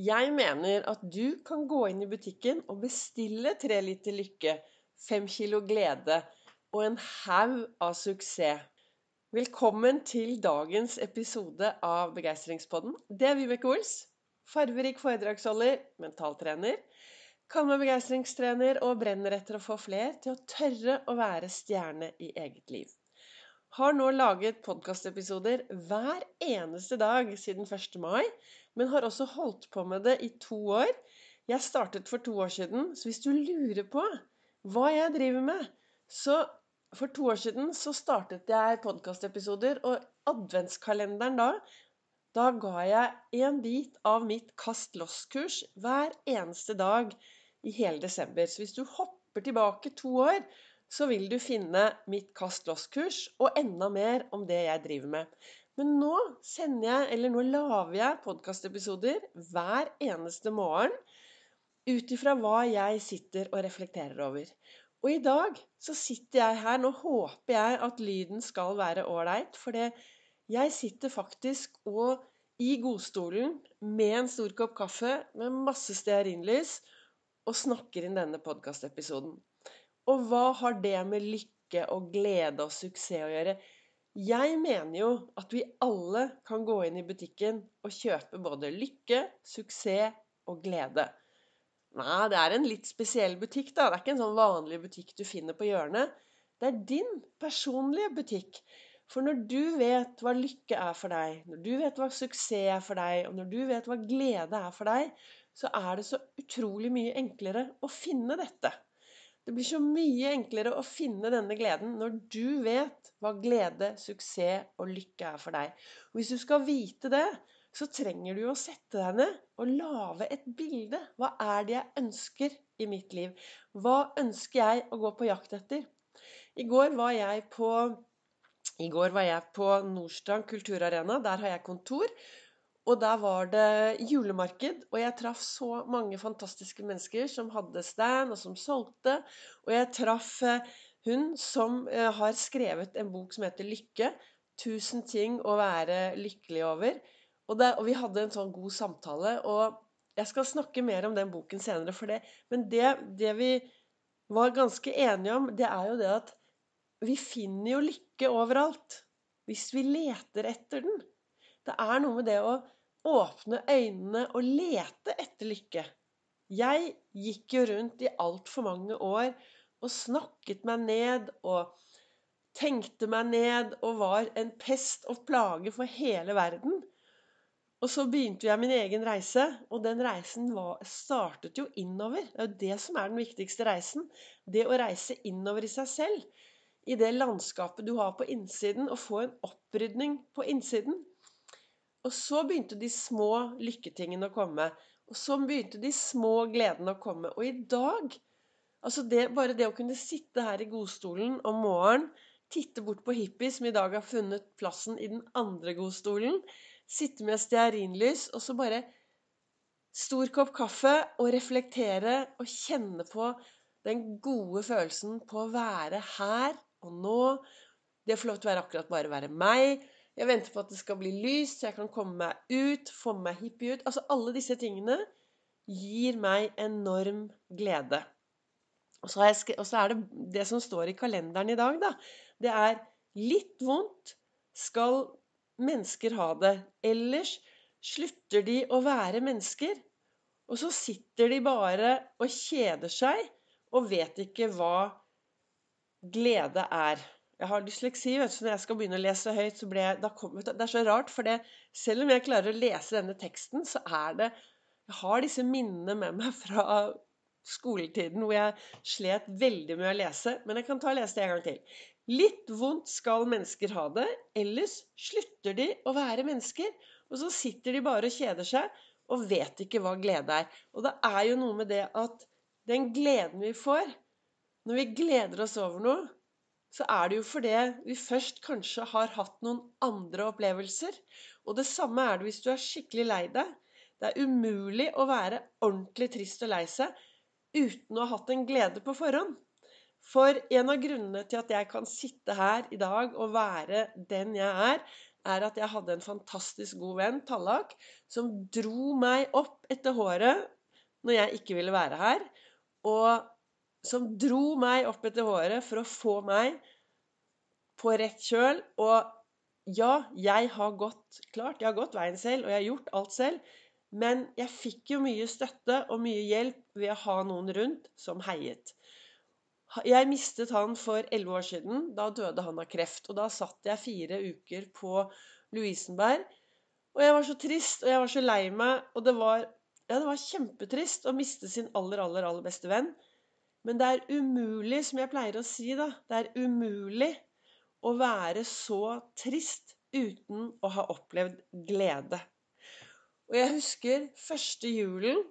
Jeg mener at du kan gå inn i butikken og bestille tre liter lykke, fem kilo glede og en haug av suksess. Velkommen til dagens episode av Begeistringspodden. Det er Vibeke Ols. Farverik foredragsholder, mentaltrener. Kall meg begeistringstrener og brenner etter å få fler til å tørre å være stjerne i eget liv har nå laget podkastepisoder hver eneste dag siden 1. mai, men har også holdt på med det i to år. Jeg startet for to år siden, så hvis du lurer på hva jeg driver med, så for to år siden så startet jeg podkastepisoder, og adventskalenderen da da ga jeg en bit av mitt Kast loss-kurs hver eneste dag i hele desember. Så hvis du hopper tilbake to år, så vil du finne mitt Kast loss-kurs og enda mer om det jeg driver med. Men nå sender jeg, eller nå lager jeg podkastepisoder hver eneste morgen ut ifra hva jeg sitter og reflekterer over. Og i dag så sitter jeg her Nå håper jeg at lyden skal være ålreit, for jeg sitter faktisk og i godstolen med en stor kopp kaffe med masse stearinlys og snakker inn denne podkastepisoden. Og hva har det med lykke og glede og suksess å gjøre? Jeg mener jo at vi alle kan gå inn i butikken og kjøpe både lykke, suksess og glede. Nei, det er en litt spesiell butikk, da. Det er ikke en sånn vanlig butikk du finner på hjørnet. Det er din personlige butikk. For når du vet hva lykke er for deg, når du vet hva suksess er for deg, og når du vet hva glede er for deg, så er det så utrolig mye enklere å finne dette. Det blir så mye enklere å finne denne gleden når du vet hva glede, suksess og lykke er for deg. Og hvis du skal vite det, så trenger du å sette deg ned og lage et bilde. Hva er det jeg ønsker i mitt liv? Hva ønsker jeg å gå på jakt etter? I går var jeg på, i var jeg på Nordstrand kulturarena. Der har jeg kontor. Og der var det julemarked, og jeg traff så mange fantastiske mennesker som hadde stand, og som solgte. Og jeg traff eh, hun som eh, har skrevet en bok som heter 'Lykke'. 'Tusen ting å være lykkelig over'. Og, det, og vi hadde en sånn god samtale. Og jeg skal snakke mer om den boken senere, for det. Men det, det vi var ganske enige om, det er jo det at vi finner jo lykke overalt. Hvis vi leter etter den. Det er noe med det å åpne øynene og lete etter lykke. Jeg gikk jo rundt i altfor mange år og snakket meg ned og tenkte meg ned og var en pest og plage for hele verden. Og så begynte jeg min egen reise, og den reisen var, startet jo innover. Det er jo det som er den viktigste reisen. Det å reise innover i seg selv. I det landskapet du har på innsiden, og få en opprydning på innsiden. Og så begynte de små lykketingene å komme. Og så begynte de små gledene å komme. Og i dag altså det, Bare det å kunne sitte her i godstolen om morgenen, titte bort på hippie, som i dag har funnet plassen i den andre godstolen, sitte med stearinlys og så bare stor kopp kaffe og reflektere og kjenne på den gode følelsen på å være her og nå. Det å få lov til å være akkurat bare være meg. Jeg venter på at det skal bli lyst, så jeg kan komme meg ut, få meg hippie ut. Altså alle disse tingene gir meg enorm glede. Og så, og så, er det det som står i kalenderen i dag, da. Det er litt vondt skal mennesker ha det. Ellers slutter de å være mennesker. Og så sitter de bare og kjeder seg og vet ikke hva glede er. Jeg har dysleksi, vet du, så når jeg skal begynne å lese høyt, så blir jeg, kom, Det er så rart, for det, selv om jeg klarer å lese denne teksten, så er det Jeg har disse minnene med meg fra skoletiden hvor jeg slet veldig med å lese. Men jeg kan ta og lese det en gang til. Litt vondt skal mennesker ha det, ellers slutter de å være mennesker. Og så sitter de bare og kjeder seg og vet ikke hva glede er. Og det er jo noe med det at den gleden vi får når vi gleder oss over noe, så er det jo fordi vi først kanskje har hatt noen andre opplevelser. Og det samme er det hvis du er skikkelig lei deg. Det er umulig å være ordentlig trist og lei seg uten å ha hatt en glede på forhånd. For en av grunnene til at jeg kan sitte her i dag og være den jeg er, er at jeg hadde en fantastisk god venn, Tallak, som dro meg opp etter håret når jeg ikke ville være her. Og som dro meg opp etter håret for å få meg på rett kjøl. Og ja, jeg har gått klart, jeg har gått veien selv, og jeg har gjort alt selv. Men jeg fikk jo mye støtte og mye hjelp ved å ha noen rundt som heiet. Jeg mistet han for elleve år siden. Da døde han av kreft. Og da satt jeg fire uker på Lovisenberg. Og jeg var så trist, og jeg var så lei meg. Og det var, ja, det var kjempetrist å miste sin aller, aller, aller beste venn. Men det er umulig, som jeg pleier å si, da Det er umulig å være så trist uten å ha opplevd glede. Og jeg husker første julen,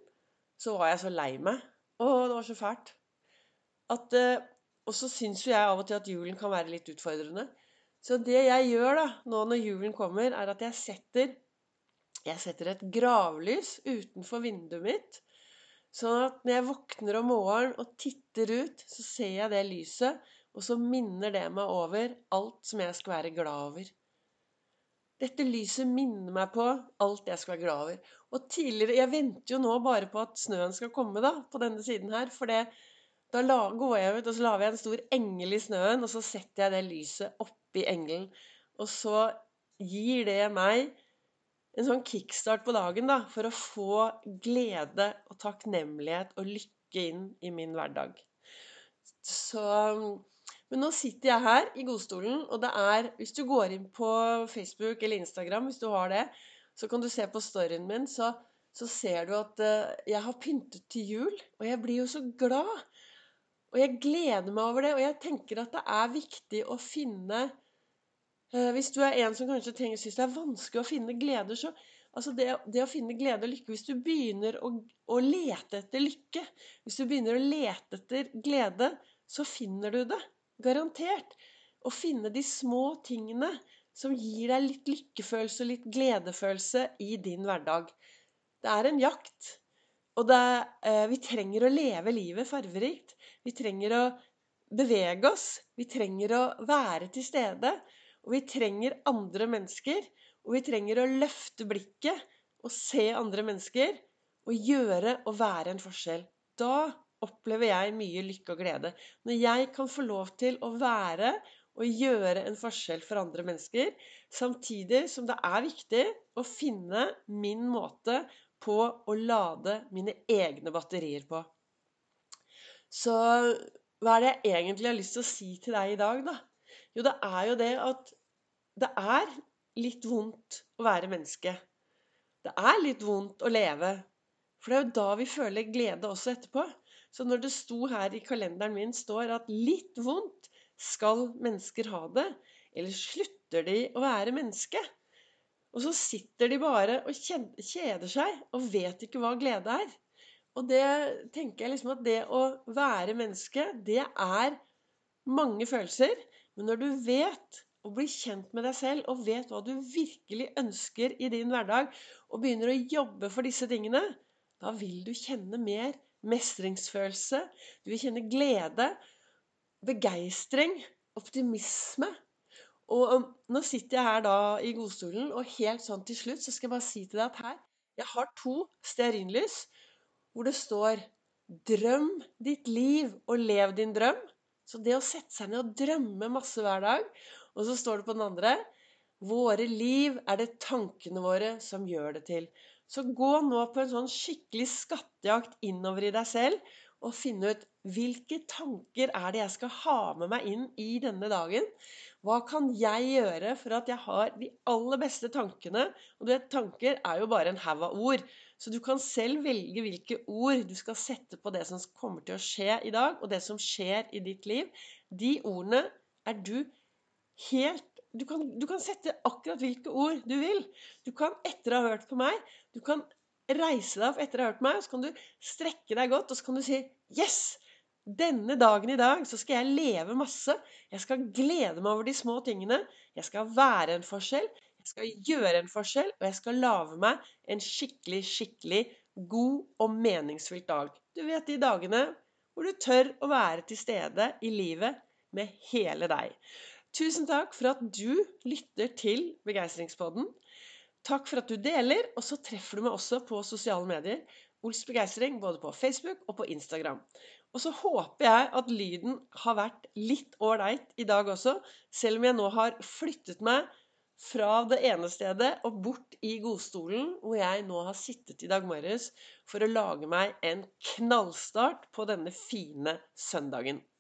så var jeg så lei meg. Å, det var så fælt at eh, Og så syns jo jeg av og til at julen kan være litt utfordrende. Så det jeg gjør da, nå når julen kommer, er at jeg setter, jeg setter et gravlys utenfor vinduet mitt. Sånn at når jeg våkner om morgenen og titter ut, så ser jeg det lyset. Og så minner det meg over alt som jeg skal være glad over. Dette lyset minner meg på alt jeg skal være glad over. Og tidligere Jeg venter jo nå bare på at snøen skal komme, da, på denne siden her. For det, da går jeg ut og så lager jeg en stor engel i snøen, og så setter jeg det lyset oppi engelen. Og så gir det meg en sånn kickstart på dagen da, for å få glede og takknemlighet og lykke inn i min hverdag. Så Men nå sitter jeg her i godstolen, og det er Hvis du går inn på Facebook eller Instagram, hvis du har det, så kan du se på storyen min, så, så ser du at uh, jeg har pyntet til jul. Og jeg blir jo så glad. Og jeg gleder meg over det, og jeg tenker at det er viktig å finne eh, Hvis du er en som kanskje tenker, syns det er vanskelig å finne glede, så altså det, det, å finne glede og lykke Hvis du begynner å, å, lete etter lykke, hvis du begynner å lete etter glede, så finner du det. Garantert. Å finne de små tingene som gir deg litt lykkefølelse og litt gledefølelse i din hverdag. Det er en jakt. Og det, eh, vi trenger å leve livet farverikt. Vi trenger å bevege oss. Vi trenger å være til stede. Og vi trenger andre mennesker. Og vi trenger å løfte blikket og se andre mennesker. Og gjøre og være en forskjell. Da opplever jeg mye lykke og glede. Når jeg kan få lov til å være og gjøre en forskjell for andre mennesker, samtidig som det er viktig å finne min måte på å lade mine egne batterier på. Så hva er det jeg egentlig har lyst til å si til deg i dag, da? Jo, det er jo det at det er litt vondt å være menneske. Det er litt vondt å leve. For det er jo da vi føler glede også etterpå. Så når det sto her i kalenderen min står at litt vondt skal mennesker ha det, eller slutter de å være menneske? Og så sitter de bare og kjeder seg og vet ikke hva glede er. Og det tenker jeg liksom at det å være menneske, det er mange følelser. Men når du vet og blir kjent med deg selv og vet hva du virkelig ønsker i din hverdag, og begynner å jobbe for disse tingene, da vil du kjenne mer mestringsfølelse. Du vil kjenne glede, begeistring, optimisme. Og um, nå sitter jeg her da i godstolen, og helt sånn til slutt så skal jeg bare si til deg at her Jeg har to stearinlys hvor det står 'Drøm ditt liv og lev din drøm'. Så det å sette seg ned og drømme masse hver dag. Og så står det på den andre 'Våre liv er det tankene våre som gjør det til'. Så gå nå på en sånn skikkelig skattejakt innover i deg selv og finne ut hvilke tanker er det jeg skal ha med meg inn i denne dagen. Hva kan jeg gjøre for at jeg har de aller beste tankene? Og du vet, tanker er jo bare en haug av ord. Så du kan selv velge hvilke ord du skal sette på det som kommer til å skje i dag, og det som skjer i ditt liv. De ordene er du helt du kan, du kan sette akkurat hvilke ord du vil. Du kan, etter å ha hørt på meg, du kan reise deg opp etter å ha hørt meg, og så kan du strekke deg godt, og så kan du si Yes! Denne dagen i dag så skal jeg leve masse. Jeg skal glede meg over de små tingene. Jeg skal være en forskjell. Jeg skal gjøre en forskjell, og jeg skal lage meg en skikkelig, skikkelig god og meningsfylt dag. Du vet de dagene hvor du tør å være til stede i livet med hele deg. Tusen takk for at du lytter til Begeistringspodden. Takk for at du deler, og så treffer du meg også på sosiale medier. Ols Begeistring både på Facebook og på Instagram. Og så håper jeg at lyden har vært litt ålreit i dag også, selv om jeg nå har flyttet meg fra det ene stedet og bort i godstolen, hvor jeg nå har sittet i dag morges for å lage meg en knallstart på denne fine søndagen.